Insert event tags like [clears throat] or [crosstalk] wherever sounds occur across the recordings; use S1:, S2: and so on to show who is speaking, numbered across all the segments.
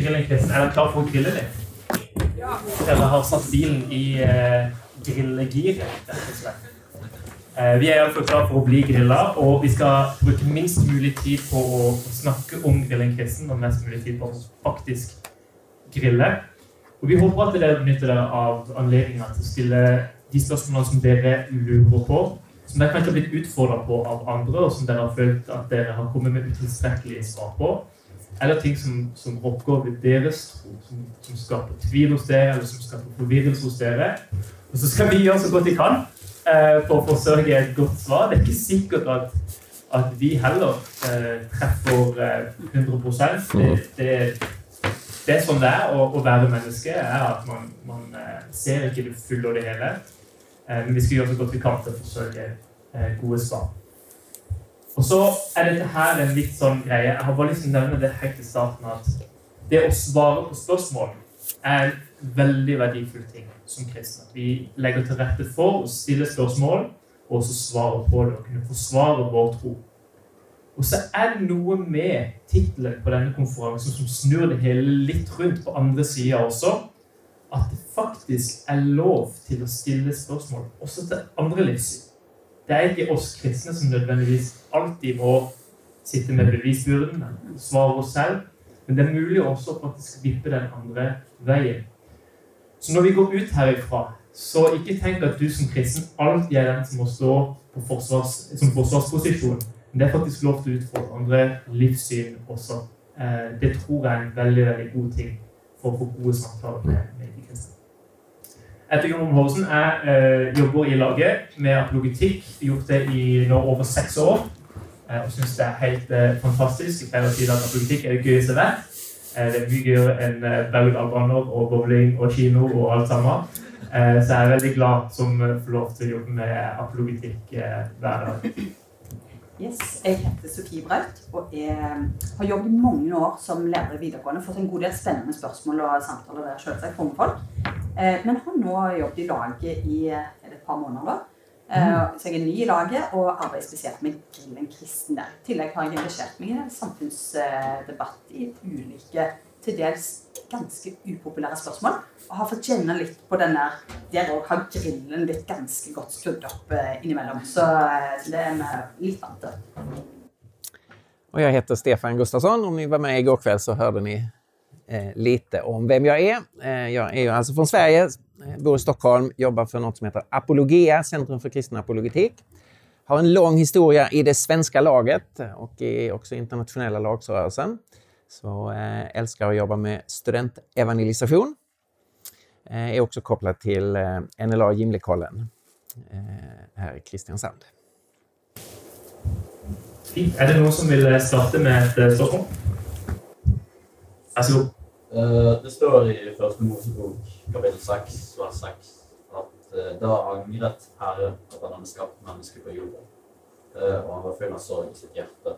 S1: grillingquizen. Er dere klar for å grille litt? Ja. Dere har satt bilen i eh, grillegir. Uh, vi er iallfall klare for å bli grilla, og vi skal bruke minst mulig tid på å snakke om grillingquizen og mest mulig tid på å faktisk grille. Og vi håper at dere benytter dere av anledninga til å stille de spørsmålene som dere lurer på, som dere kanskje har blitt utfordra på av andre, og som dere har følt at dere har kommet med utilstrekkelige svar på eller ting som, som rokker ved deres tro, som, som, skaper tvil hos dere, eller som skaper forvirrelse hos dere. Og så skal vi gjøre så godt vi kan eh, for å forsørge et godt svar. Det er ikke sikkert at, at vi heller eh, treffer eh, 100 det, det, det er sånn det er å, å være menneske, er at man, man eh, ser ikke det fulle og det hele. Eh, men vi skal gjøre så godt vi kan til å forsørge eh, gode svar. Og så er dette her en litt sånn greie. Jeg har bare lyst til å nevne det helt i starten at det å svare på spørsmål er en veldig verdifull ting som kristne. Vi legger til rette for å stille spørsmål og også svare på det og kunne forsvare vår tro. Og så er det noe med tittelen på denne konferansen som snur det hele litt rundt på andre sida også. At det faktisk er lov til å stille spørsmål også til andre livssyn. Det er ikke oss kristne som nødvendigvis alltid må sitte med bevisbyrden svare oss selv. Men det er mulig også å faktisk vippe den andre veien. Så når vi går ut herifra, så ikke tenk at du som kristen alltid er den som må stå på forsvars, som forsvarsposisjon. Men det er faktisk lov til å utfordre andre livssyn også. Eh, det tror jeg er en veldig veldig god ting for å få gode samtaler med de kristne. Etter Jon Horsen. Jeg eh, jobber i laget med apologetikk. Gjort det i nå over seks år. Eh, og syns det er helt eh, fantastisk. Jeg pleier å si at apologitikk er det gøyeste. Eh, det er mye gøyere enn eh, berg-og-dal-baner og bowling og kino og alt sammen. Så jeg er veldig glad som får lov til å jobbe med apologitikk hver dag.
S2: Yes, Jeg heter Sofie Braut og har jobbet mange år som lærer i videregående. Fått en god del spennende spørsmål og samtaler der selvsagt for folk. Eh, men har nå jobbet i laget i et par måneder. da. Mm. Så jeg er ny i laget og arbeider spesielt med Grillen kristen der. I tillegg har jeg engasjert meg i en samfunnsdebatt i ulike, til dels ganske upopulære spørsmål. Og har fått kjenne litt på den der Der òg har grillen blitt ganske godt skrudd opp innimellom. Så det er vi litt vant til.
S3: Og jeg heter Stefan Gustafsson. Om ni var med i går kveld, så hørte ni eh, lite om vem jag är. Eh, jag är alltså från Sverige, eh, bor i Stockholm, jobbar för något som heter Apologia, Centrum för kristen apologetik. Har en lång historia i det svenska laget och i också internationella lagsrörelsen. Så eh, älskar att jobba med studentevangelisation. Eh, är också kopplad till eh, NLA Gimlekollen eh, här i Kristiansand.
S1: Fint. Er det noen som vil starte med et eh, spørsmål? Vær så god.
S4: Eh, det står i Første Mosebok kapittel 6 vers 6 at uh, da angret Herre at han hadde skapt mennesket på jorden, uh, og han var full av sorg i sitt hjerte.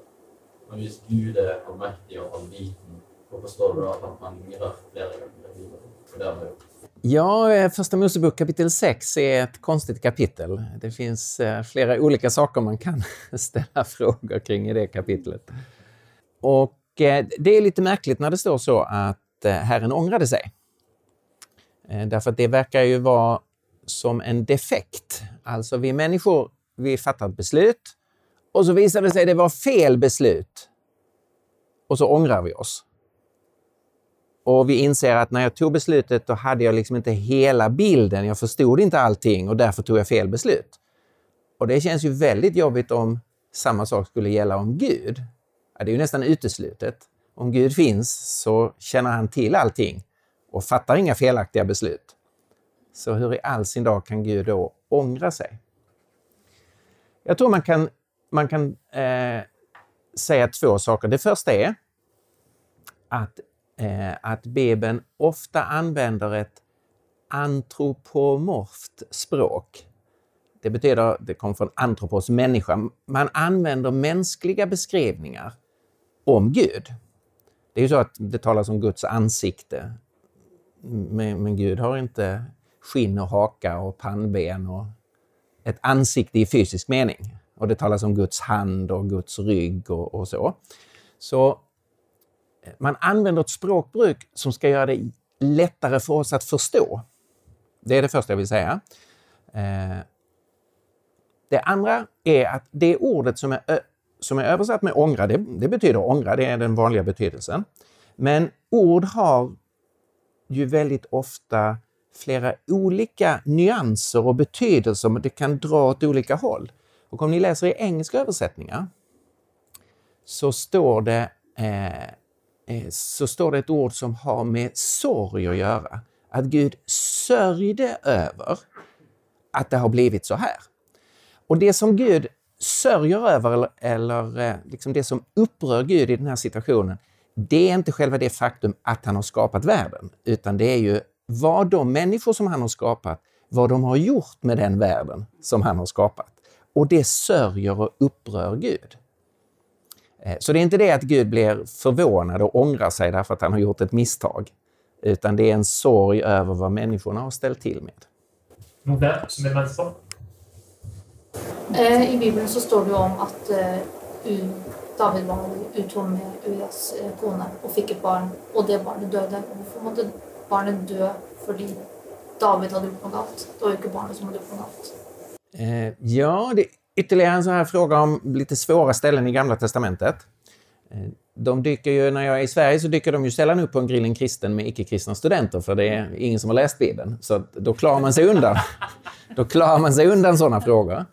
S4: Men hvis Gud er allmektig og allviten, hvorfor står det da at han angrer flere ganger i livet? For det har han.
S3: Ja, Första Mosebok kapitel 6 är ett konstigt kapitel. Det finns flera olika saker man kan [laughs] ställa frågor kring i det kapitlet. Och det är lite märkligt när det står så att Eh, Herren ångrade sig. Eh, därför att det verkar ju vara som en defekt. Alltså vi människor, vi fattar ett beslut och så visar det sig att det var fel beslut. Och så ångrar vi oss. Och vi inser att när jag tog beslutet då hade jag liksom inte hela bilden. Jag förstod inte allting och därför tog jag fel beslut. Och det känns ju väldigt jobbigt om samma sak skulle gälla om Gud. Det är ju nästan uteslutet. Om Gud finns så känner han till allting och fattar inga felaktiga beslut. Så hur i all sin dag kan Gud då ångra sig? Jag tror man kan, man kan eh, säga två saker. Det första är att, eh, att Bibeln ofta använder ett antropomorft språk. Det betyder, det kommer från antropos, människa. Man använder mänskliga beskrivningar om Gud. Det är ju så att det talas om Guds ansikte. Men, men Gud har inte skinn och haka och pannben och ett ansikte i fysisk mening. Och det talas om Guds hand och Guds rygg och, och så. Så eh, man använder ett språkbruk som ska göra det lättare för oss att förstå. Det är det första jag vill säga. Eh, det andra är att det ordet som är, som är översatt med ångra, det, det betyder ångra, det är den vanliga betydelsen. Men ord har ju väldigt ofta flera olika nyanser och betydelser, men det kan dra åt olika håll. Och om ni läser i engelska översättningar så står det, eh, eh, så står det ett ord som har med sorg att göra. Att Gud sörjde över att det har blivit så här. Och det som Gud sörjer över, eller, eller eh, liksom det som upprör Gud i den här situationen, det är inte själva det faktum att han har skapat världen, utan det är ju vad de människor som han har skapat, vad de har gjort med den världen som han har skapat. Och det sörjer och upprör Gud. Eh, så det är inte det att Gud blir förvånad och ångrar sig därför att han har gjort ett misstag, utan det är en sorg över vad människorna har ställt till med.
S1: Noe som er venstre.
S5: Eh, I Bibelen så står det jo om at eh, David var utro med Urias eh, kone og fikk et barn, og det barnet døde. Hvorfor måtte barnet dø fordi David hadde gjort noe galt? Det var jo ikke barnet som hadde gjort noe galt.
S3: Eh, ja, det är ytterligare en sån här fråga om lite svåra ställen i Gamla Testamentet. De dyker ju, när jag är i Sverige så dyker de ju sällan upp på en grillen kristen med icke-kristna studenter för det är ingen som har läst Bibeln. Så då klarar man sig undan. då klarar man sig undan sådana frågor.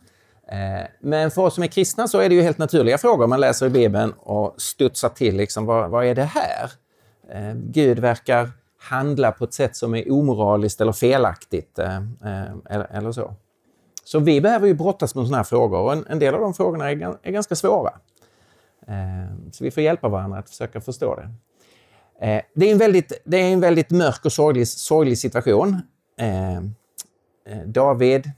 S3: Eh, men för oss som är kristna så är det ju helt naturliga frågor. Man läser i Bibeln och studsar till liksom, vad, vad är det här? Eh, Gud verkar handla på ett sätt som är omoraliskt eller felaktigt eller, eller så. Så vi behöver ju brottas med sådana här frågor och en, en del av de frågorna är, är ganska svåra. Eh, så vi får hjälpa varandra att försöka förstå det. Eh, det, är en väldigt, det är en väldigt mörk och sorglig, sorglig situation. Eh, eh David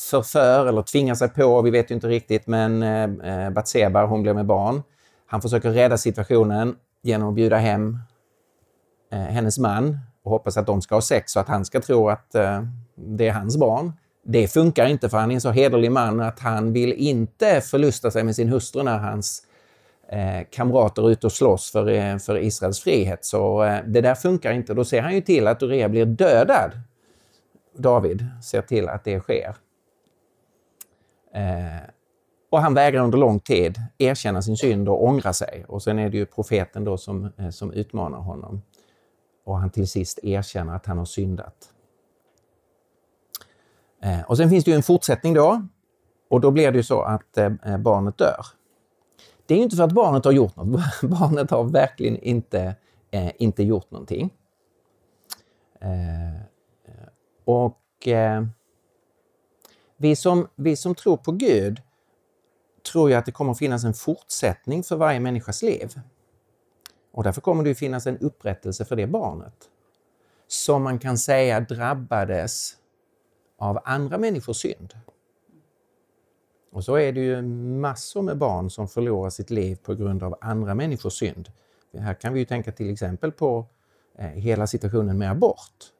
S3: eh, förför eller tvingar sig på, vi vet ju inte riktigt, men eh, Batseba, hon blir med barn. Han försöker rädda situationen genom att bjuda hem eh, hennes man och hoppas att de ska ha sex så att han ska tro att eh, det är hans barn. Det funkar inte för han är en så hederlig man att han vill inte förlusta sig med sin hustru när hans eh, kamrater ute och slåss för, eh, för Israels frihet. Så eh, det där funkar inte. Då ser han ju till att Urea blir dödad. David ser till att det sker. Eh, och han vägrar under lång tid erkänna sin synd och ångra sig. Och sen är det ju profeten då som, eh, som utmanar honom. Och han till sist erkänner att han har syndat. Eh, och sen finns det ju en fortsättning då. Och då blir det ju så att eh, barnet dör. Det är inte för att barnet har gjort något. [laughs] Barnet har verkligen inte, eh, inte gjort någonting. och vi, som, vi som tror på Gud tror ju att det kommer att finnas en fortsättning för varje människas liv. Och därför kommer det att finnas en upprättelse för det barnet. Som man kan säga drabbades av andra människors synd. Och så är det ju massor med barn som förlorar sitt liv på grund av andra människors synd. Här kan vi ju tänka till exempel på hele hela situationen med abort.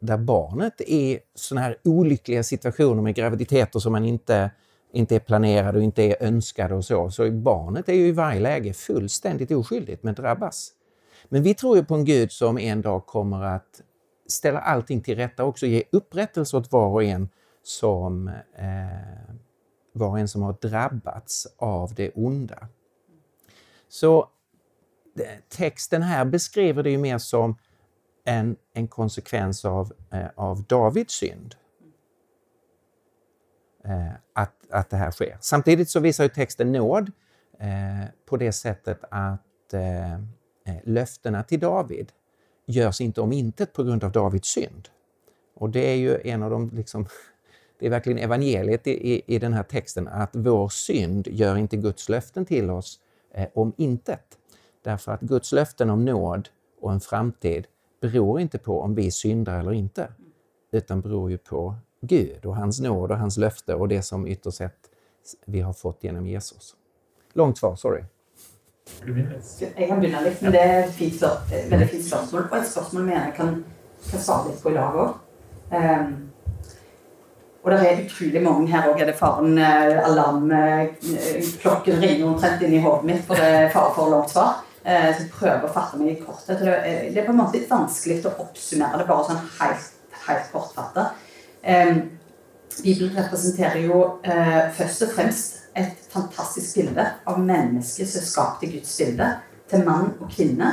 S3: Där barnet är sådana här olyckliga situationer med graviditeter som man inte, inte är planerad och inte är önskad och så. Så barnet är ju i varje läge fullständigt oskyldigt men drabbas. Men vi tror ju på en Gud som en dag kommer att ställa allting till rätta också ge upprättelse åt var och en som, eh, var och en som har drabbats av det onda. Så texten här beskriver det ju mer som en, en konsekvens av, eh, av Davids synd. eh, att, att det här sker. Samtidigt så visar ju texten nåd eh, på det sättet att löftena till David görs inte om intet på grund av Davids synd. Och det är ju en av de, liksom, det är verkligen evangeliet i, i, i den här texten, att vår synd gör inte Guds löften till oss eh, om intet. Därför att Guds löften om nåd och en framtid beror inte på om vi syndar eller inte, utan beror ju på Gud og hans nåd og hans løfte og det som ytterst sett vi har fått gjennom Jesus. Långt svar, sorry.
S2: Jeg kan begynne litt, men det er et fint, veldig fint spørsmål. Og et spørsmål mener jeg kan, kan svare litt på i dag òg. Um, og det er utrolig mange her òg. Er det faren uh, Alarmklokken uh, ringer omtrent inn i hodet mitt, for det er fare for langt svar. Uh, skal prøve å fatte meg i korthet. Det, det, er på en måte litt vanskelig å oppsummere det bare sånn helt, helt kortfattet. Bibelen representerer jo eh, først og fremst et fantastisk bilde av mennesket som er skapt i Guds bilde, til mann og kvinne.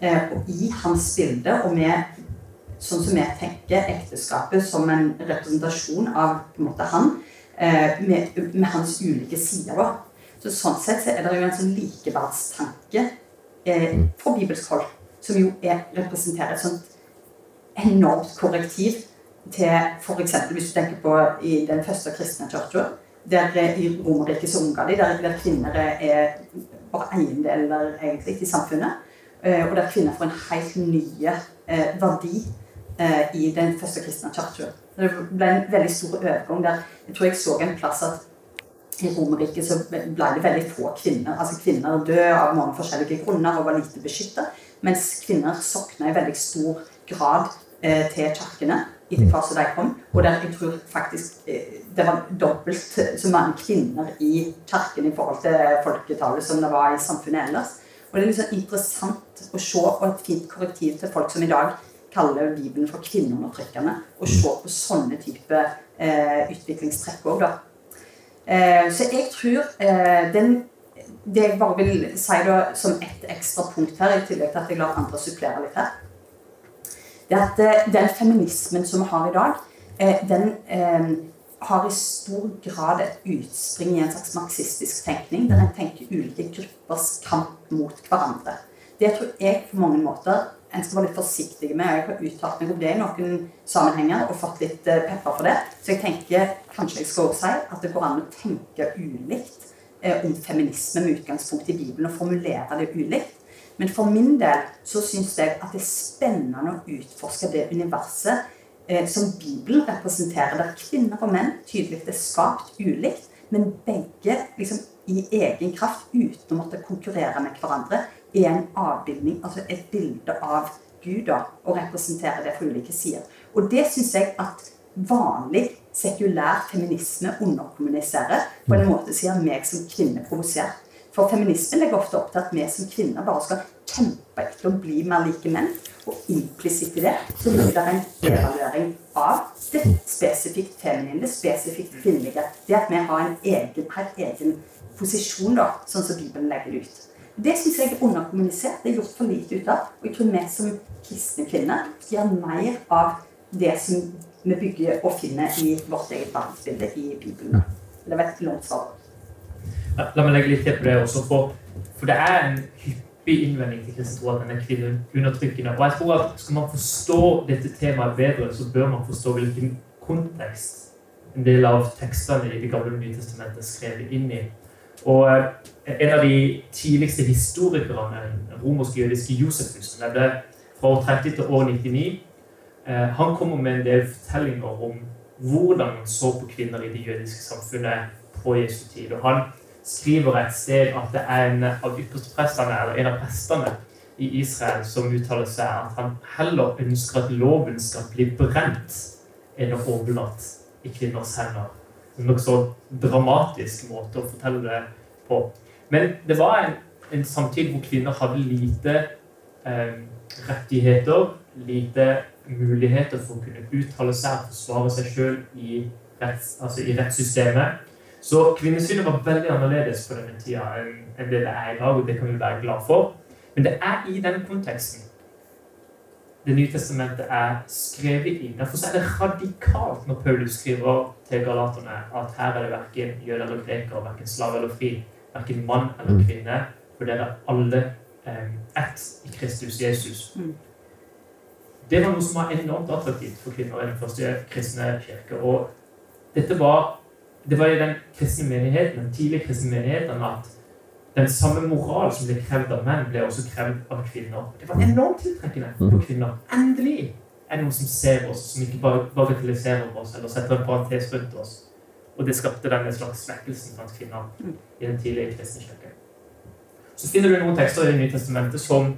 S2: Eh, og i hans bilde, og med sånn som vi tenker ekteskapet som en representasjon av på en måte han, eh, med, med, hans ulike sider. Så Sånn sett så er det jo en sånn likeverdstanke eh, fra bibelsk hold, som jo er, representerer et sånt enormt korrektiv til f.eks. hvis du tenker på i den første kristne kirka, der eh, i Romerriket så unga de, der, der kvinner er bare eiendeler egentlig i samfunnet. Eh, og der kvinner får en helt ny eh, verdi i den første kristne kirka. Det ble en veldig stor overgang der. Jeg tror jeg så en plass at i Romerriket så ble det veldig få kvinner. Altså Kvinner døde av mange forskjellige grunner og var lite beskyttet. Mens kvinner sokna i veldig stor grad eh, til kirkene etter hvert som de kom. Og der jeg tror faktisk eh, det var dobbelt så mange kvinner i kirken i forhold til folketallet som det var i samfunnet ellers. Og det er liksom interessant å se, og et fint korrektiv til folk som i dag kaller Bibelen for kvinneundertrykkende, og se på sånne type eh, utviklingstrekk òg, da. Eh, så jeg tror eh, den Det jeg bare vil si da som et ekstra punkt her, i tillegg til at jeg lar andre supplere litt her, det er at eh, den feminismen som vi har i dag, den har i stor grad et utspring i en slags marxistisk tenkning, der en tenker ulike gruppers kamp mot hverandre. Det tror jeg på mange måter en skal være litt forsiktig med. Jeg har uttalt meg om det i noen sammenhenger og fått litt pepper for det. Så jeg tenker kanskje jeg skal også si at det går an å tenke ulikt om feminisme med utgangspunkt i Bibelen og formulere det ulikt. Men for min del så syns jeg at det er spennende å utforske det universet eh, som Bibelen representerer, der kvinner og menn tydelig er skapt ulikt, men begge liksom, i egen kraft, uten å måtte konkurrere med hverandre, er en avbildning, altså et bilde av Gud, da, og representerer det fra ulike sider. Og det syns jeg at vanlig sekulær feminisme underkommuniserer på en måte sier meg som kvinne provosert. For feminismen legger ofte opp til at vi som kvinner bare skal kjempe etter å bli mer like menn. Og implisitt i det så ligger det en evaluering av det spesifikt feminine, det spesifikt kvinnelige. Det at vi har en egen, har egen posisjon, da, sånn som Bibelen legger det ut. Det syns jeg er underkommunisert. Det er gjort for lite ut av. Og jeg tror vi som kristne kvinner gjør mer av det som vi bygger og finner i vårt eget verdensbilde i Bibelen. Det var et langt svar.
S1: La meg legge litt til på det også, for, for det er en hyppig innvending til kristen tro at den er kvinneundertrykkende. Og jeg tror at skal man forstå dette temaet bedre, så bør man forstå hvilken kontekst en del av tekstene i Det gamle og nye testamentet er skrevet inn i. Og eh, en av de tidligste historikerne, den romersk-jødiske Josefus, som levde fra år 30 til år 99, eh, han kommer med en del fortellinger om hvordan man så på kvinner i det jødiske samfunnet på Jesu tid. Og han skriver et sted at det er en av yppersteprestene, eller en av prestene i Israel som uttaler seg at han heller ønsker at loven skal bli brent enn å overlate i kvinners hender. En nokså dramatisk måte å fortelle det på. Men det var en, en samtid hvor kvinner hadde lite eh, rettigheter, lite muligheter for å kunne uttale seg og forsvare seg sjøl i, retts, altså i rettssystemet. Så kvinnesynet var veldig annerledes på denne tida enn det det er i dag, og det kan vi være glad for. Men det er i den konteksten Det nye testamentet er skrevet i. Derfor er det radikalt når Paulus skriver til galaterne at her er det verken jøder eller greker, verken slave eller fri, verken mann eller kvinne, for dere er alle eh, ett i Kristus Jesus.
S2: Mm.
S1: Det var noe som var enormt attraktivt for kvinner i den første kristne kirke. Og dette var, det var i den kristne menigheten, den tidlige kristne menigheten at den samme moral som ble krevd av menn, ble også krevd av kvinner. Det var enormt tiltrekkende for kvinner. Endelig er det noen som ser oss, som ikke bare bagatelliserer oss eller setter en parentes rundt oss. Og det skapte denne slags svekkelsen blant kvinner i den tidlige kristne kirke. Så finner du noen tekster i Det nye testamentet som,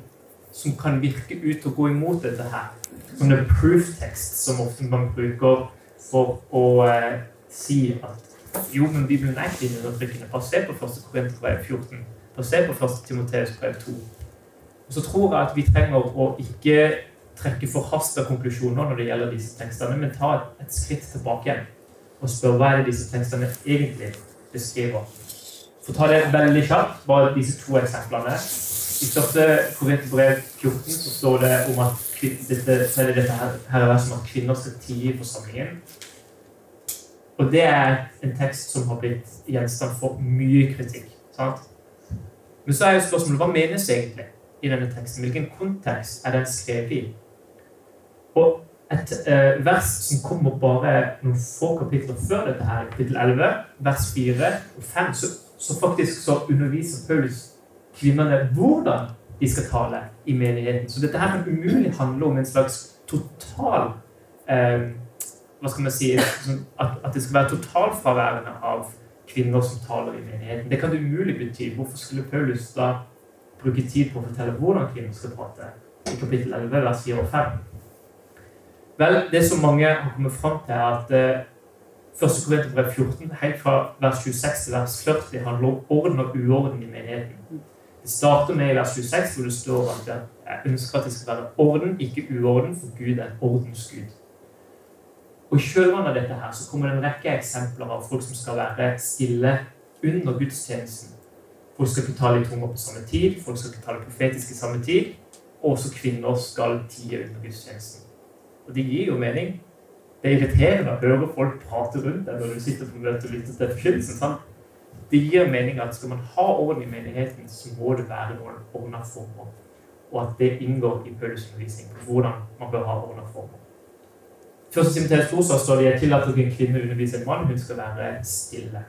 S1: som kan virke ut og gå imot dette her. Sånne proof-tekst som ofte man bruker for å eh, si at jo, men Bibelen er ikke undertrykkende. Bare se på 1. Korinterbrev 14. Bare se på 1. Timoteus brev 2. Og så tror jeg at vi trenger å ikke trekke forhasta konklusjoner når det gjelder disse tekstene, men ta et skritt tilbake igjen og spørre hva er det disse tekstene egentlig beskriver. For å ta det veldig kjapt, bare disse to eksemplene. I første Korinterbrev 14 så står det om at dette, er det dette her, her er som at kvinner skal tie i forsamlingen. Og det er en tekst som har blitt gjenstand for mye kritikk. sant? Men så er jo spørsmålet hva menes egentlig i denne teksten? Hvilken kontekst er den skrevet i? Og et eh, vers som kommer bare noen få kapitler før dette her, kapittel 11, vers 4 og 5, så, så faktisk så underviser Paulus kvinnene hvordan de skal tale i menigheten. Så dette her kan umulig handle om en slags total eh, hva skal man si, at, at det skal være totalfraværende av kvinner som taler i menigheten. Det kan det umulig bety. Hvorfor skulle Paulus da bruke tid på å fortelle hvordan kvinner skal prate? I kapittel 11, vers 4 og 5. Vel, det som mange har kommet fram til, er at eh, 1. Korinterbrev 14, helt fra vers 26 til vers 40, handler om orden og uorden i menigheten. Det starter med i vers 26, hvor det står at jeg ønsker at det skal være orden, ikke uorden, for Gud er ordens ordensgud. Og I kjølvannet av dette her så kommer det en rekke eksempler av folk som skal være stille under gudstjenesten. Folk skal ikke tale i tunger på samme tid, folk skal ikke tale profetisk i samme tid. Og også kvinner skal tie under gudstjenesten. Og det gir jo mening. Det er irriterende å høre folk prate rundt deg når du sitter på møte og lytter til forkynnelsen. Det gir mening at skal man ha orden i menigheten, så må det være noen ordna former. Og at det inngår i Paulus på hvordan man bør ha ordna former. Først Timoteus 2 så står det jeg tillater ikke en kvinne undervise en mann, hun skal være stille.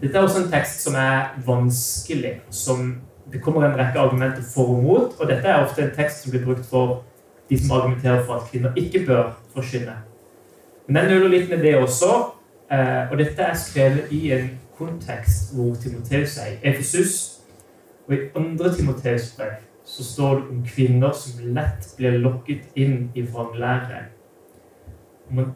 S1: Dette er også en tekst som er vanskelig. som Det kommer en rekke argumenter for og mot, og dette er ofte en tekst som blir brukt for de som argumenterer for at kvinner ikke bør forkynne. Men den nøler litt med det også, eh, og dette er skrevet i en kontekst hvor Timoteus er i Efesus. Og i andre Timoteus brev så står det om kvinner som lett blir lokket inn i vranglære om man,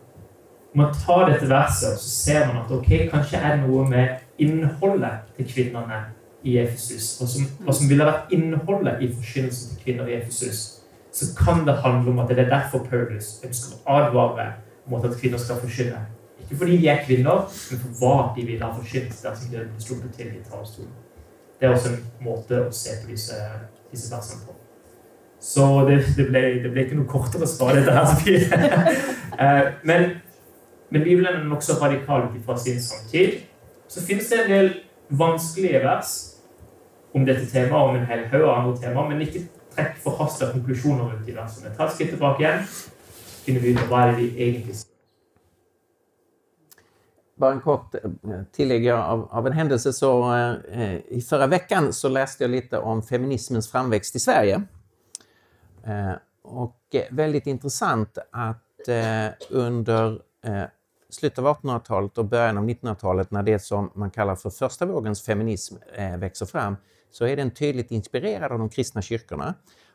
S1: man tar dette verset, så ser man at ok, kanskje er det noe med innholdet til kvinnene i Efesus. og som, og som ville vært innholdet i forkynnelsen til kvinner i Efesus. Så kan det handle om at det er derfor Paulus ønsker å advare mot at kvinner skal forkynne. Ikke fordi de er kvinner, men for hva de vil ha forkynt dersom de sluppet til i talerstolen. Det er også en måte å se på disse, disse versene på. Så det, det, ble, det, ble, ikke noe kortere svar, dette her. [laughs] Eh, men, men Bibelen er nokså radikal ut fra sin samtid. Så finnes det en del vanskelige vers om dette temaet, om en hel haug av andre temaer, men ikke trekk forhasta konklusjoner rundt diverse. versene. Ta et skritt tilbake igjen, finner vi ut hva er det vi egentlig sier.
S3: Bare en kort tillegg av, av en hendelse. Så, eh, I forrige veckan så leste jeg litt om feminismens framvekst i Sverige. Eh, og veldig interessant at eh, under eh, slutet av 1800-tallet og början av 1900-tallet, når det som man kallar for første vågens feminism eh, växer fram så är den tydligt inspirerad av de kristna kyrkorna.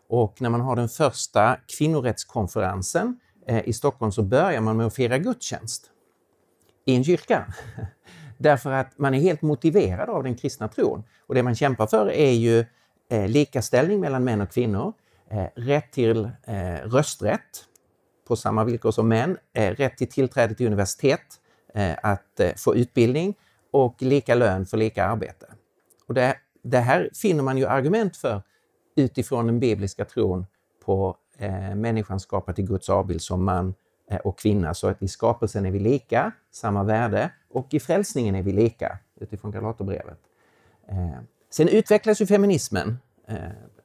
S3: Och när man har den första kvinnorättskonferensen eh, i Stockholm så börjar man med att fira gudstjänst i en kyrka. [laughs] Därför att man är helt motiverad av den kristna tron. Och det man kämpar för är ju eh, likaställning mellan män och kvinnor, eh, rätt till eh, rösträtt på samma villkor som män, eh, rätt till tillträde till universitet, eh, att få utbildning och lika lön för lika arbete. Och det, det här finner man ju argument för utifrån den bibliska tron på eh, människan skapad i Guds avbild som man eh, och kvinna. Så att i skapelsen är vi lika, samma värde, och i frälsningen är vi lika, utifrån Galaterbrevet. Eh, sen utvecklas ju feminismen, eh,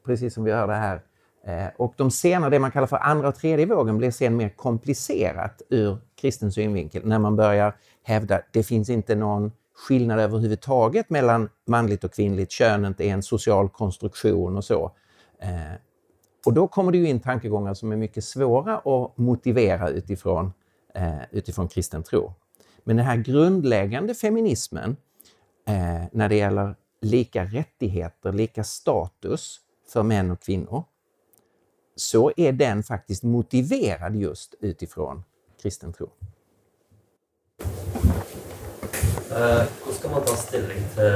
S3: precis som vi hörde här. Eh, och de senare, det man kallar för andra och tredje vågen, blir sen mer komplicerat ur kristen synvinkel när man börjar hävda det finns inte någon skillnad överhuvudtaget mellan manligt och kvinnligt. Könet är en social konstruktion och så. Eh, och då kommer det ju in tankegångar som är mycket svåra att motivera utifrån, eh, utifrån kristen tro. Men den här grundläggande feminismen eh, när det gäller lika rättigheter, lika status för män och kvinnor, så är den faktiskt motiverad just utifrån kristen tro.
S6: Eh, hvordan skal man ta stilling til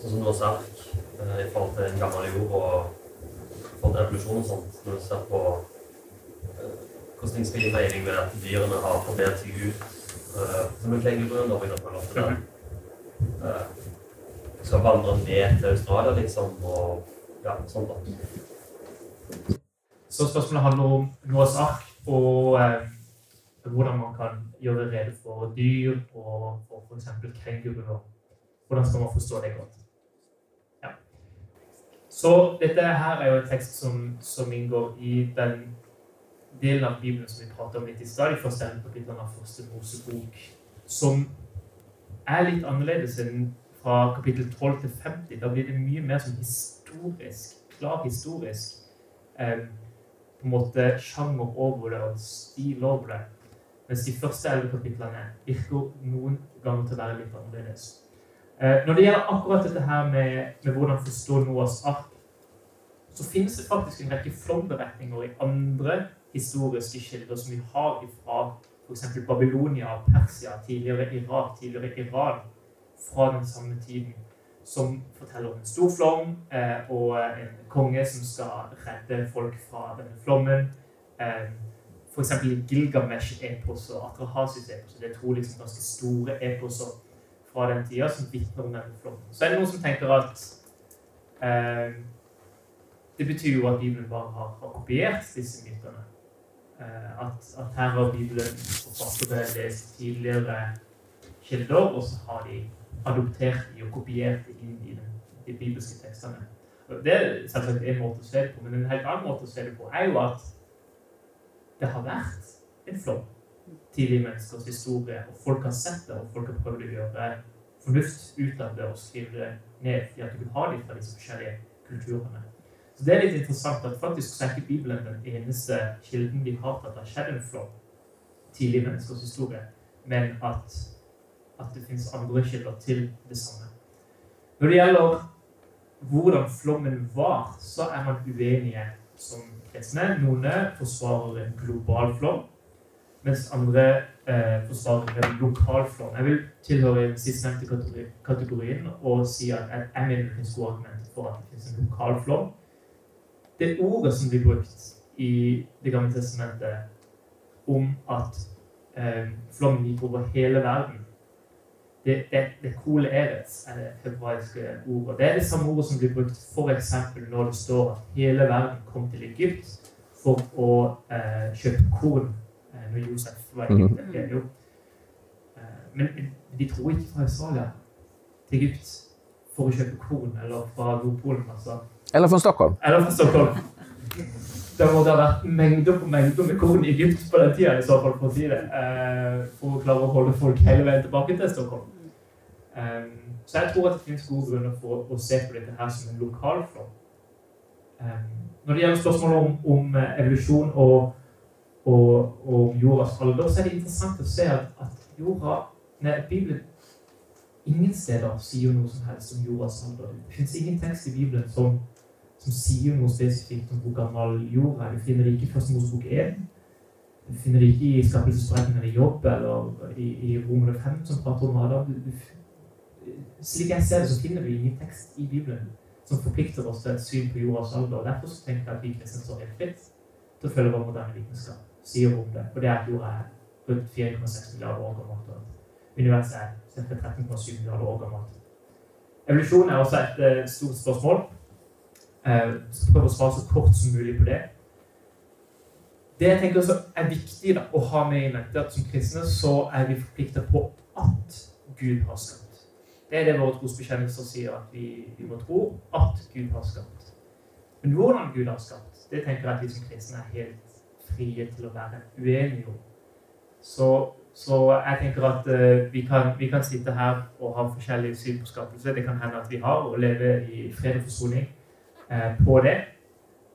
S6: sånn som Noahs ark eh, i forhold til en gammel jord og forhold til evolusjon og sånt, når du ser på eh, hvordan ting skal gi mening med at dyrene har forbedret seg ut, som en det eh, skal vandre ned til Australia, liksom, og ja, sånn da.
S1: Så spørsmålet handler om Noas ark og eh, hvordan man kan gjøre rede for dyr og for f.eks. kenguruer. Hvordan skal man forstå det godt? Ja. Så dette her er jo en tekst som, som inngår i den delen av Bibelen som vi prater om litt i stad, for første kapitlene av første Mosebok, som er litt annerledes enn fra kapittel 12 til 50. Da blir det mye mer som historisk, klar historisk. Eh, på en måte sjanger over det og stil over det. Mens de første elleve kapitlene virker noen ganger til å være litt annerledes. Eh, når det gjelder akkurat dette her med, med hvordan forstå Noas ark, så finnes det faktisk en rekke flomberetninger i andre historiske kilder som vi har fra f.eks. Babylonia, Persia, tidligere Irak, tidligere Iran, fra den samme tiden som forteller om en stor flom eh, og en konge som skal redde folk fra denne flommen. F.eks. Gilgamesh-epos og Atrahasis-epos. Det er to liksom ganske store eposer fra den tida som vitner om denne flommen. Så er det noen som tenker at eh, det betyr jo at Bibelen bare har, har kopiert disse mytene. Eh, at, at, her har Bibelen forfattere lest tidligere kilder, og så har de adoptert de og kopiert de inn i den, de bibelske tekstene. Det er selvsagt en måte å se det på, men en helt annen måte å se det på er jo at det har vært en flom tidlig i menneskers historie, og folk har sett det, og folk har prøvd å gjøre fornuft ut av det og skrive det ned i at du vil ha dem fra disse forskjellige kulturene. Så Det er litt interessant at faktisk så er ikke Bibelen den eneste kilden vi har til at det har skjedd en flom tidlig i menneskers historie, men at at det finnes andre kilder til det samme. Når det gjelder hvordan flommen var, så er man uenige som kristne. Noen forsvarer en global flom, mens andre eh, forsvarer en lokal flom. Jeg vil tilhøre den sistnevnte kategorien og si at jeg mener det finnes gode argumenter for at det finnes en lokal flom. Det ordet som blir brukt i Det gamle testamentet om at eh, flommen gikk over hele verden, det, det, det coole erets er det hebraiske ordet. Det er det samme ordet som blir brukt f.eks. når det står at hele verden kom til Egypt for å eh, kjøpe korn eh, når Josef var i Egypt. jo. Eh, men, de tror ikke fra Australia til Egypt for å kjøpe korn, eller fra Nordpolen. Altså.
S3: Eller fra Stockholm.
S1: Eller fra Stockholm. Det må ha vært mengder på mengder med korn i Egypt på den tida, i så fall, for å si det. Eh, for å klare å holde folk hele veien tilbake til Stockholm. Um, så jeg tror at det finnes gode grunner for å se på dette her som en lokal flom. Um, når det gjelder spørsmålet om, om eh, evolusjon og, og, og, jordas alder, så er det interessant å se at, at jorda nei, Bibelen ingen steder sier noe som helst om jordas alder. Det fins ingen tekst i Bibelen som, som, sier noe spesifikt om hvor gammel jorda er. Du finner det ikke i Første Mosebok 1. Du finner det ikke i skapelsesberetningen i Jobb eller i, i Romerne 5, som prater om Adam. Du, du slik jeg ser det, så finner vi ingen tekst i Bibelen som forplikter oss til et syn på jordas alder. Derfor så tenker jeg at vi kristne står helt fritt til å følge hva moderne vitenskap sier om det. Og det er at jorda er rundt 4,6 milliarder år gammelt. Og universet er ca. 13,7 milliarder år gammelt. Evolusjon er også et uh, stort spørsmål. Jeg uh, skal prøve å svare så kort som mulig på det. Det jeg tenker også er viktig da, å ha med i mente, at som kristne så er vi forplikta på at Gud har skapt. Det er det våre trosbekjennelser sier, at vi, vi, må tro at Gud har skapt. Men hvordan Gud har skapt, det tenker jeg at vi som kristne er helt frie til å være uenige om. Så, så jeg tenker at uh, vi, kan, vi, kan, sitte her og ha forskjellige syn på skapelse. Det kan hende at vi har, og leve i fred og forsoning uh, på det.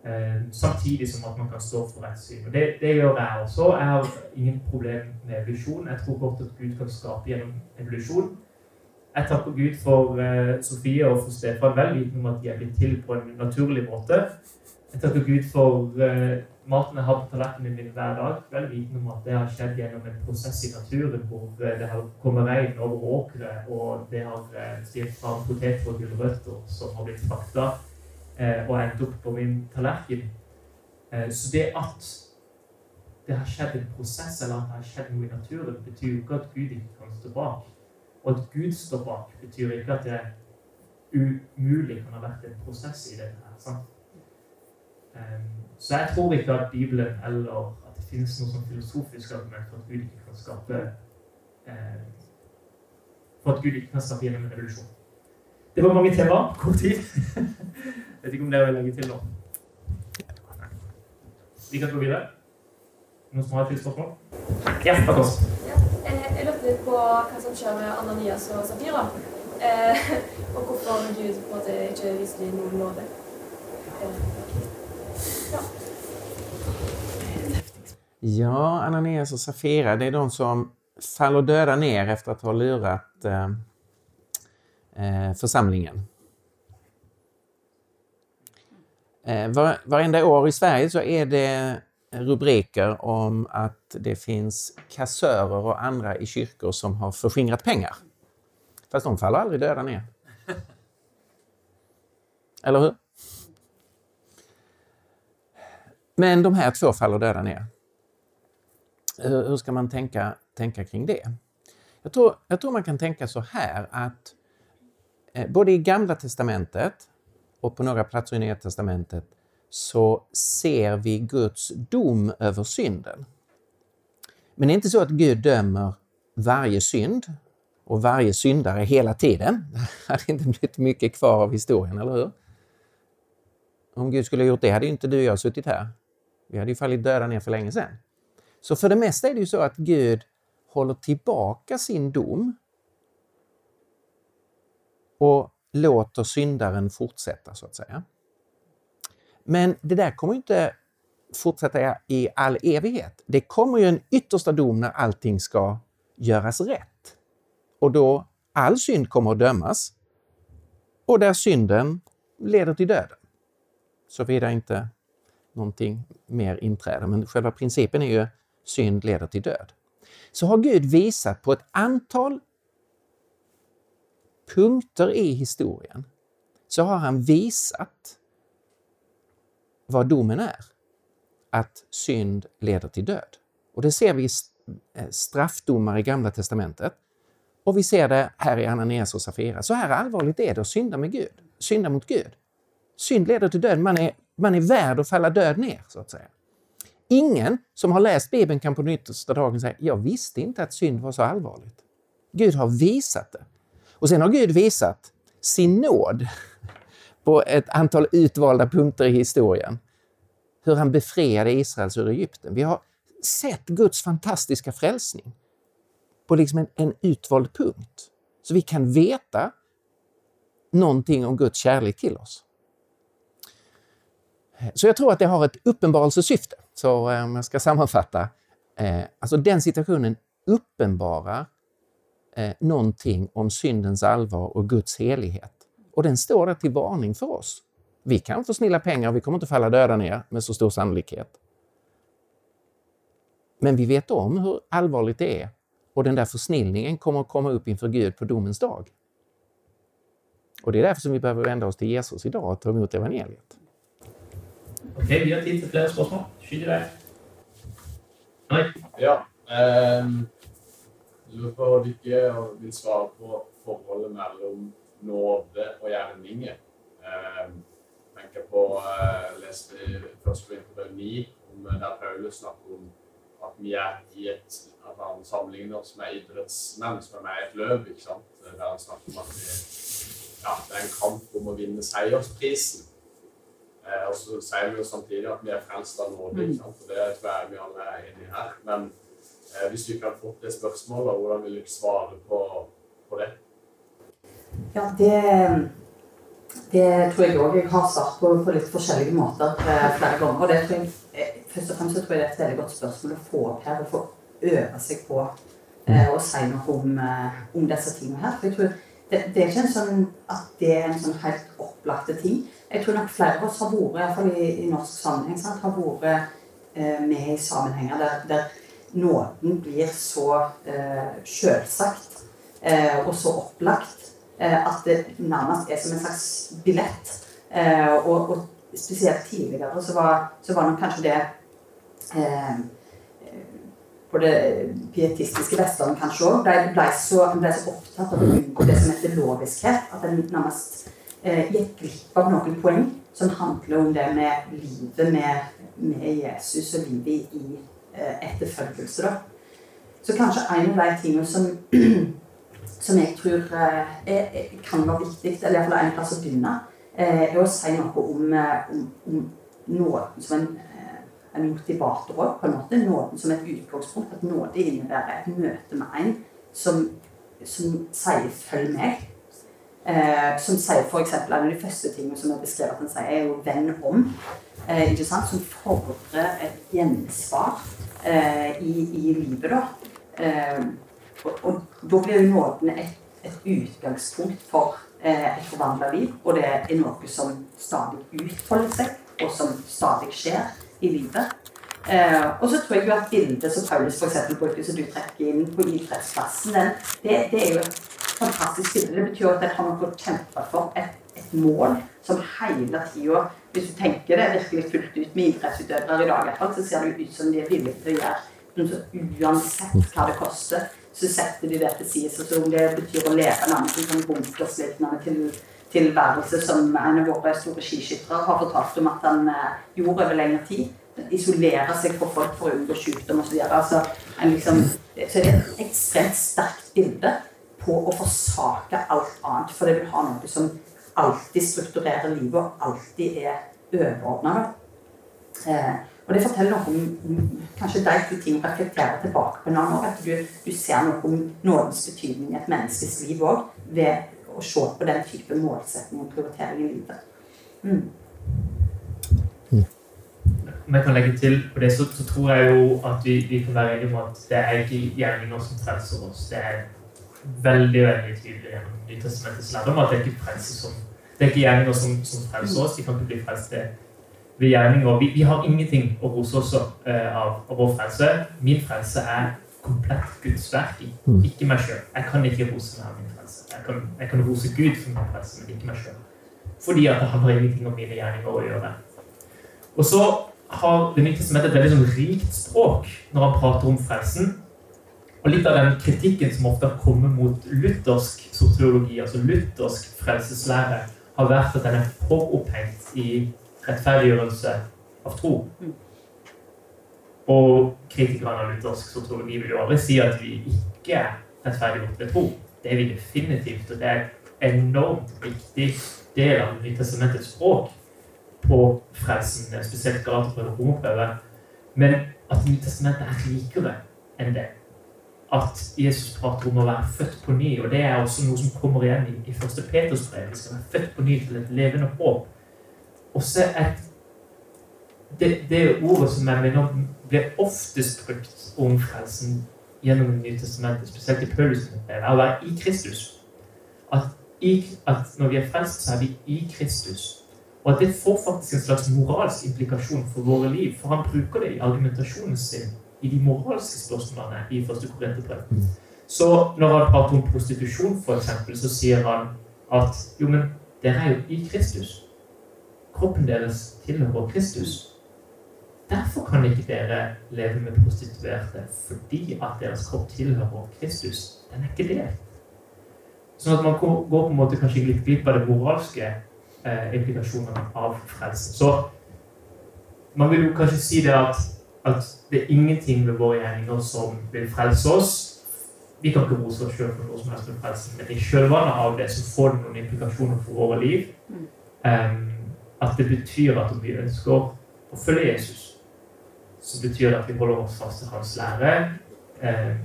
S1: Eh, samtidig som at man kan stå for et syn. Og det, det, gjør jeg også. Jeg har ingen problem med evolusjon. Jeg tror godt at Gud kan skape gjennom evolusjon. Jeg takker Gud for uh, Sofie og for Stefan, vel vitende om at de er blitt til på en naturlig måte. Jeg takker Gud for uh, maten jeg har på tallerkenen min hver dag, vel vitende om at det har skjedd gjennom en prosess i naturen hvor uh, det har kommet regn over åkre, og det har stilt fram poteter og gulrøtter som har blitt frakta eh, og endt opp på min tallerken. Eh, så det at det har skjedd en prosess, eller at det har skjedd noe i naturen, betyr jo ikke at Gud ikke kan stå bak. Og at Gud står bak, betyr ikke at det umulig kan ha vært en prosess i dette. her, sant? Um, så jeg tror ikke at Bibelen eller at det finnes noe sånn filosofisk argument for at Gud ikke kan skape um, For at Gud ikke kan skape gjennom en revolusjon. Det var mange temaer. Kort tid. [laughs] Vet ikke om dere vil legge til nå. Vi kan gå videre. Noen som har et spørsmål? Ja, takk også.
S7: Eh, jeg lurte litt på hva som skjer med Ananias og Safira. Eh, [laughs] og hvorfor Gud på en måte ikke viste dem noen nåde. Eh,
S3: ja. Ananias og Safira, det er de som faller døde ned etter å ha lurat eh, eh, församlingen. Eh, var, varenda år i Sverige så er det rubriker om att det finns kassörer och andra i kyrkor som har förskingrat pengar. Fast de faller aldrig döda ner. Eller hur? Men de här två faller döda ner. Hur ska man tänka, tänka kring det? Jag tror, jag tror man kan tänka så här att eh, både i Gamla Testamentet och på några platser i Nya Testamentet så ser vi Guds dom över synden. Men det är inte så att Gud dömer varje synd och varje syndare hela tiden. [laughs] Det hade inte blivit mycket kvar av historien, eller hur? Om Gud skulle ha gjort det hade inte du och jag suttit här. Vi hade ju fallit döda ner för länge sedan. Så för det mesta är det ju så att Gud håller tillbaka sin dom och låter syndaren fortsätta, så att säga. Men det där kommer inte fortsätta i all evighet. Det kommer ju en yttersta dom när allting ska göras rätt. Och då all synd kommer att dömas och där synden leder till döden. Såvida inte någonting mer inträder. Men själva principen är ju synd leder till död. Så har Gud visat på ett antal punkter i historien så har han visat vad domen är. Att synd leder till död. Och det ser vi i eh, straffdomar i Gamla Testamentet. Och vi ser det här i Ananias och Safira. Så här allvarligt är det att synda med Gud, synda mot Gud. Synd leder till död. Man är, man är värd att falla död ner, så att säga. Ingen som har läst Bibeln kan på den yttersta dagen säga jag visste inte att synd var så allvarligt. Gud har visat det. Och sen har Gud visat sin nåd på ett antal utvalda punkter i historien. Hur han befriade Israels ur Egypten. Vi har sett Guds fantastiska frälsning på liksom en, en utvald punkt. Så vi kan veta någonting om Guds kärlek till oss. Så jag tror att det har ett uppenbarelsesyfte. Så eh, om jag ska sammanfatta. Eh, alltså den situationen uppenbarar eh, någonting om syndens allvar och Guds helighet. Och den står där till varning för oss. Vi kan få snilla pengar, vi kommer inte falla döda ner med så stor sannolikhet. Men vi vet om hur allvarligt det är och den där försnillningen kommer att komma upp inför Gud på domens dag. Och det är därför som vi behöver vända oss till Jesus idag och ta emot evangeliet.
S1: Okej, okay, vi har tid till fler spørsmål. Skyt deg. Nei?
S8: Ja. Um, lurer på dere vil svare på forholdet mellom nåde og gjerninger. Eh, tenker på Jeg leste først Vinterbrev 9 om eh, der Paulus snakker om at vi er i et at han sammenligner oss med idrettsmenn som er i et løp. ikke sant? Der han snakker om at vi, ja, det er en kamp om å vinne seiersprisen. Eh, og så sier vi jo samtidig at vi er frelst av nåde, ikke sant? og det tror jeg vi alle er enige her. Men eh, hvis du ikke hadde fått det spørsmålet, hvordan vil du svare på, på det?
S2: Ja, det, det tror jeg òg jeg har svart på på litt forskjellige måter eh, flere ganger. Og det tror jeg, eh, først og fremst tror jeg det er et veldig godt spørsmål å få opp her og få øve seg på eh, å si noe om, om disse tingene her. For jeg tror det, det er ikke en sånn at det er en sånn helt opplagte ting. Jeg tror nok flere av oss har vært, i hvert fall i, i norsk sammenheng, sant, har vært eh, med i sammenhenger der, der nåden blir så eh, selvsagt eh, og så opplagt at det nærmest er som en slags billett. Eh, og, og spesielt tidligere så var, så var nok kanskje det eh, på det pietistiske Vestlandet kanskje òg, ble, ble, så, ble så opptatt av å unngå det som heter loviskhet. At en nærmest eh, gikk glipp av noen poeng som handler om det med livet med, med Jesus og livet i eh, etterfølgelse. Da. Så kanskje en av de tingene som, som jeg tror eh, er, kan være viktig, eller iallfall en plass å begynne, eh, er å si noe om, eh, om, om nåden som en en motivator òg, på en måte. Nåden som et utgangspunkt. At nåde innebærer et møte med en som, som sier 'følg meg'. Eh, som sier f.eks. en av de første tingene som er beskrevet at han sier, er jo 'venn om'. Eh, ikke sant? Som fordrer et gjensvar eh, i, i, livet, da. Eh, og, da blir jo nåden et, et utgangspunkt for eh, et forvandla liv. Og det er noe som stadig utfolder seg, og som stadig skjer i livet. Eh, og så tror jeg jo at bildet som Paulus for eksempel, bruker, som du trekker inn på idrettsplassen, den, det, det, er jo et fantastisk bilde. Det betyr at en har noe å kjempe for. Et, et mål som hele tida Hvis du tenker det virkelig fullt ut med idrettsutøvere i dag, så ser det ut som de er villige til å gjøre uansett hva det koster. Så setter de det til side. Så det betyr å leve nærmest en sånn bunkerslignende til tilværelse som en av våre store skiskyttere har fortalt om at han eh, gjorde over lengre tid. Isolere seg fra folk for å unngå sykdom osv. så liksom, så er et ekstremt sterkt bilde på å forsake alt annet. For det vil ha noe som alltid strukturerer livet, og alltid er overordna. Eh, og det forteller noe om, kanskje kanskje de ting å reflekterer tilbake på en annen år. At du, du ser noe om nådens betydning i et menneskes liv òg, ved å se på den type målsetting og prioritering i livet. Mm.
S1: Om jeg kan legge til på det, så, så tror jeg jo at vi, vi, kan være enige om at det er ikke gjerninger som frelser oss. Det er veldig veldig tydelig gjennom Nytestamentets lærdom at det er ikke frelse som det er ikke gjerninger som, som frelser oss. De kan ikke bli frelst ved gjerninger. Vi, vi, har ingenting å rose oss uh, av, av vår frelse. Min frelse er komplett Guds verk, ikke meg sjøl. Jeg kan ikke rose meg av min frelse. Jeg kan, jeg kan rose Gud for min frelse, men ikke meg sjøl. Fordi at det har ingenting om mine gjerninger å gjøre. Og så har Det nye testamentet et veldig sånn rikt språk når han prater om frelsen. Og litt av den kritikken som ofte har kommet mot luthersk soteriologi, altså luthersk frelseslære, har vært at den er foropphengt i rettferdiggjørelse av tro. Og kritikerne av luthersk soteriologi vil jo aldri si at vi ikke er rettferdiggjort ved tro. Det er vi definitivt, og det er en enormt viktig del av Nytestamentets testamentets språk på frelsen, spesielt Galaterprøve og romerprøve. Men at Nytestamentet testamentet er rikere enn det. At Jesus prater om å være født på ny, og det er også noe som kommer igjen i, i første Peters brev. Vi skal være født på ny til et levende håp. Også et det, det ordet som jeg mener blir oftest brukt om frelsen gjennom Det nye testamentet, spesielt i Paulus, er å være i Kristus. At, i, at, når vi er frelst, så er vi i Kristus. Og at det får faktisk en slags moralsk implikasjon for våre liv. For han bruker det i argumentasjonen sin i de moralske spørsmålene i første Korinterbrev. Mm. Så når han prater om prostitusjon, f.eks., så sier han at jo, men dere er jo i Kristus. Kroppen deres tilhører Kristus. Derfor kan ikke dere leve med prostituerte, fordi at deres kropp tilhører Kristus. Den er ikke det. Sånn at man går på en måte kanskje litt glipp av det moralske eh, implikasjonene av frelse. Så man vil jo kanskje si det at At det er ingenting ved våre gjerninger som vil frelse oss. Vi kan ikke rose oss sjøl for noe som helst med frelse, men i kjølvannet av det så får det noen implikasjoner for våre liv. Um, at det betyr at om vi ønsker å følge Jesus, så betyr det at vi holder oss fast til hans lære. Um,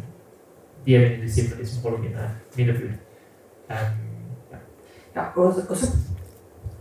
S1: de er mine disipler, de som holder mine, mine bud. Um,
S2: Ja, og, og så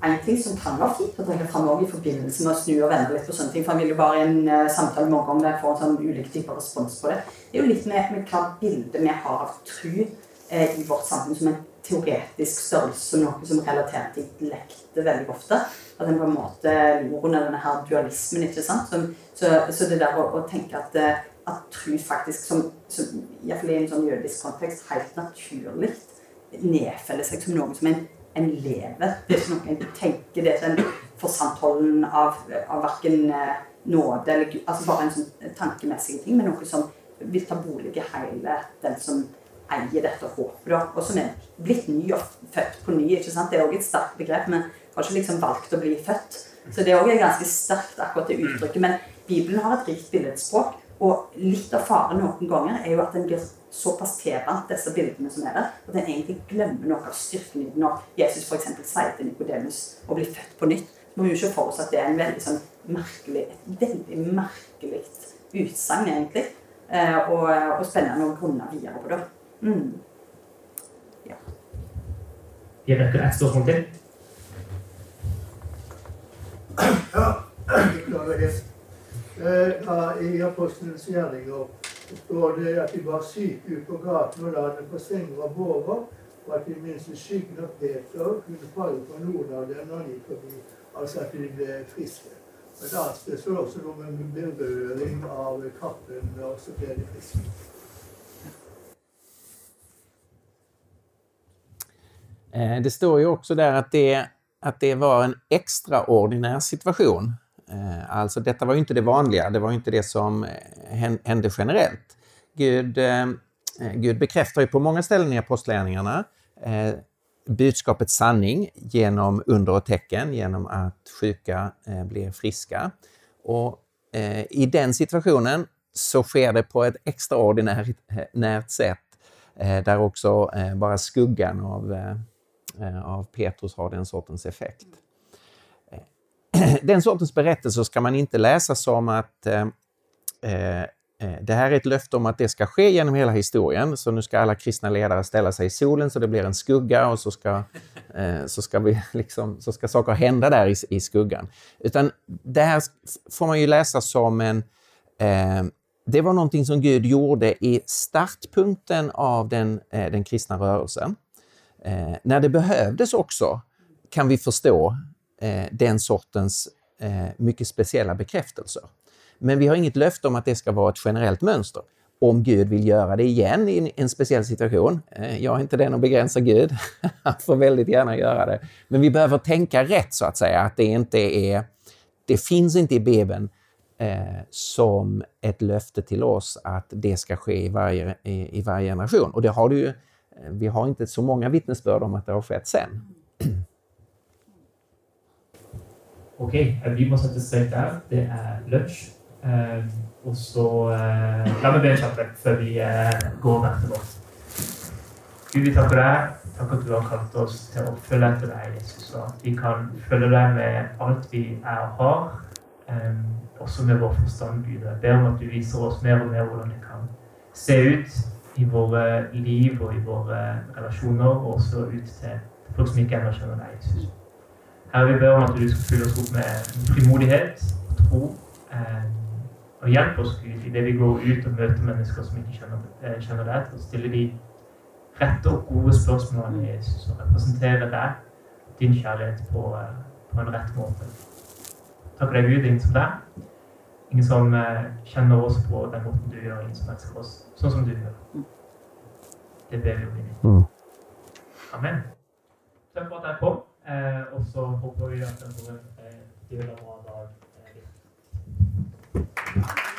S2: en ting som kan være fint å trekke fram i forbindelse med å snu og vende litt på sånne ting, for jeg vil jo bare i en uh, samtale mange om det får en sånn ulike typer respons på det, det er jo litt med, med hva bildet vi har av tru eh, i vårt samfunn som en teoretisk størrelse, noe som relaterer til intellektet veldig ofte. At en på en måte lider under denne her dualismen, ikke sant. Som, så, så det der å, å tenke at, eh, at tru faktisk, som, som iallfall i en sånn jødisk kontekst, helt naturlig nedfeller seg som noe som en en lever. Det er ikke noe en tenker. Det er ikke en forsantholden av, av verken nåde eller Altså bare en sånn tankemessig ting, men noe som vil ta bolig i hele den som eier dette håpet, da. Og som er blitt ny og født på ny. ikke sant? Det er òg et sterkt begrep. Men har ikke liksom valgt å bli født. Så det er òg ganske sterkt, akkurat det uttrykket. Men Bibelen har et rikt billedspråk. Og litt av faren noen ganger er jo at den blir såpass tilvant, disse bildene som er der, at en egentlig glemmer noe av styrken i det når Jesus f.eks. sier til Nikodemus å bli født på nytt. Må jo ikke for oss at det er en veldig sånn merkelig, et veldig merkelig utsagn, egentlig. Eh, og, og, spennende å grunne videre på det. Mm.
S1: Ja. Vi rekker ett spørsmål til.
S9: Ja, beklager det. Eh, I Apostlenes gjerninger står det at de var syke ute på gaten og la dem på senger og bårer, og at de minste skyggen av Peter kunne falle på noen av dem når de gikk forbi. Altså at de ble friske. Men da det står også noe med berøring av kappen, og så ble de friske.
S3: Det står ju också där att det, att det var en extraordinär situation. Eh, alltså detta var ju inte det vanliga, det var ju inte det som eh, hände generellt. Gud, eh, Gud bekräftar ju på många ställen i Apostlagärningarna budskapets sanning genom under och tecken, genom att sjuka blir friska. Och i den situationen så sker det på ett extraordinärt sätt där också bara skuggan av, av Petrus har den sortens effekt. [clears throat] den sortens berättelser ska man inte läsa som att eh, eh, det här är ett löfte om att det ska ske genom hela historien, så nu ska alla kristna ledare ställa sig i solen så det blir en skugga och så ska, eh, så ska, vi [laughs] liksom, så ska saker hända där i, i skuggan. Utan det här får man ju läsa som en... Eh, det var någonting som Gud gjorde i startpunkten av den, eh, den kristna rörelsen. Eh, när det behövdes också, kan vi förstå, eh, den sortens eh, mycket speciella bekräftelser. Men vi har inget löfte om att det ska vara ett generellt mönster. Om Gud vill göra det igen i en speciell situation. Eh, jag är inte den att begränsa Gud. [laughs] Han får väldigt gärna göra det. Men vi behöver tänka rätt så att säga. Att det inte är... Det finns inte i Bibeln eh, som ett löfte till oss att det ska ske i varje, i, i varje generation. Och det har du ju, vi har inte så många vittnesbörd om att det har skett sen.
S1: OK, vi må sette strek der. Det er lunsj. Eh, og så eh, La meg be en kjapp før vi eh, går hver til vårt. Gud, vi takker deg. Takk at du har kalt oss til å følge etter deg, Jesus. Og at vi kan følge deg med alt vi er og har, eh, også med vår forstand, Gud. Jeg ber om at du viser oss mer og mer hvordan det kan se ut i våre liv og i våre relasjoner, og også ut til folk som ikke ennå kjenner deg, Jesus. Herre, vi ber om at du skal fylle oss opp med frimodighet og tro. Eh, og hjelp oss, Gud, idet vi går ut og møter mennesker som ikke kjenner, eh, kjenner deg, til å stille de rette og gode spørsmålene i Jesus og representere deg, din kjærlighet, på, eh, på en rett måte. Takk for deg, Gud. Ingen som deg. Ingen som eh, kjenner oss på den måten du gjør, ingen som oss sånn som du gjør. Det ber vi om. Mm. Amen. Takk for at jeg kom, eh, og så håper vi at dere deler eh, av dag. Thank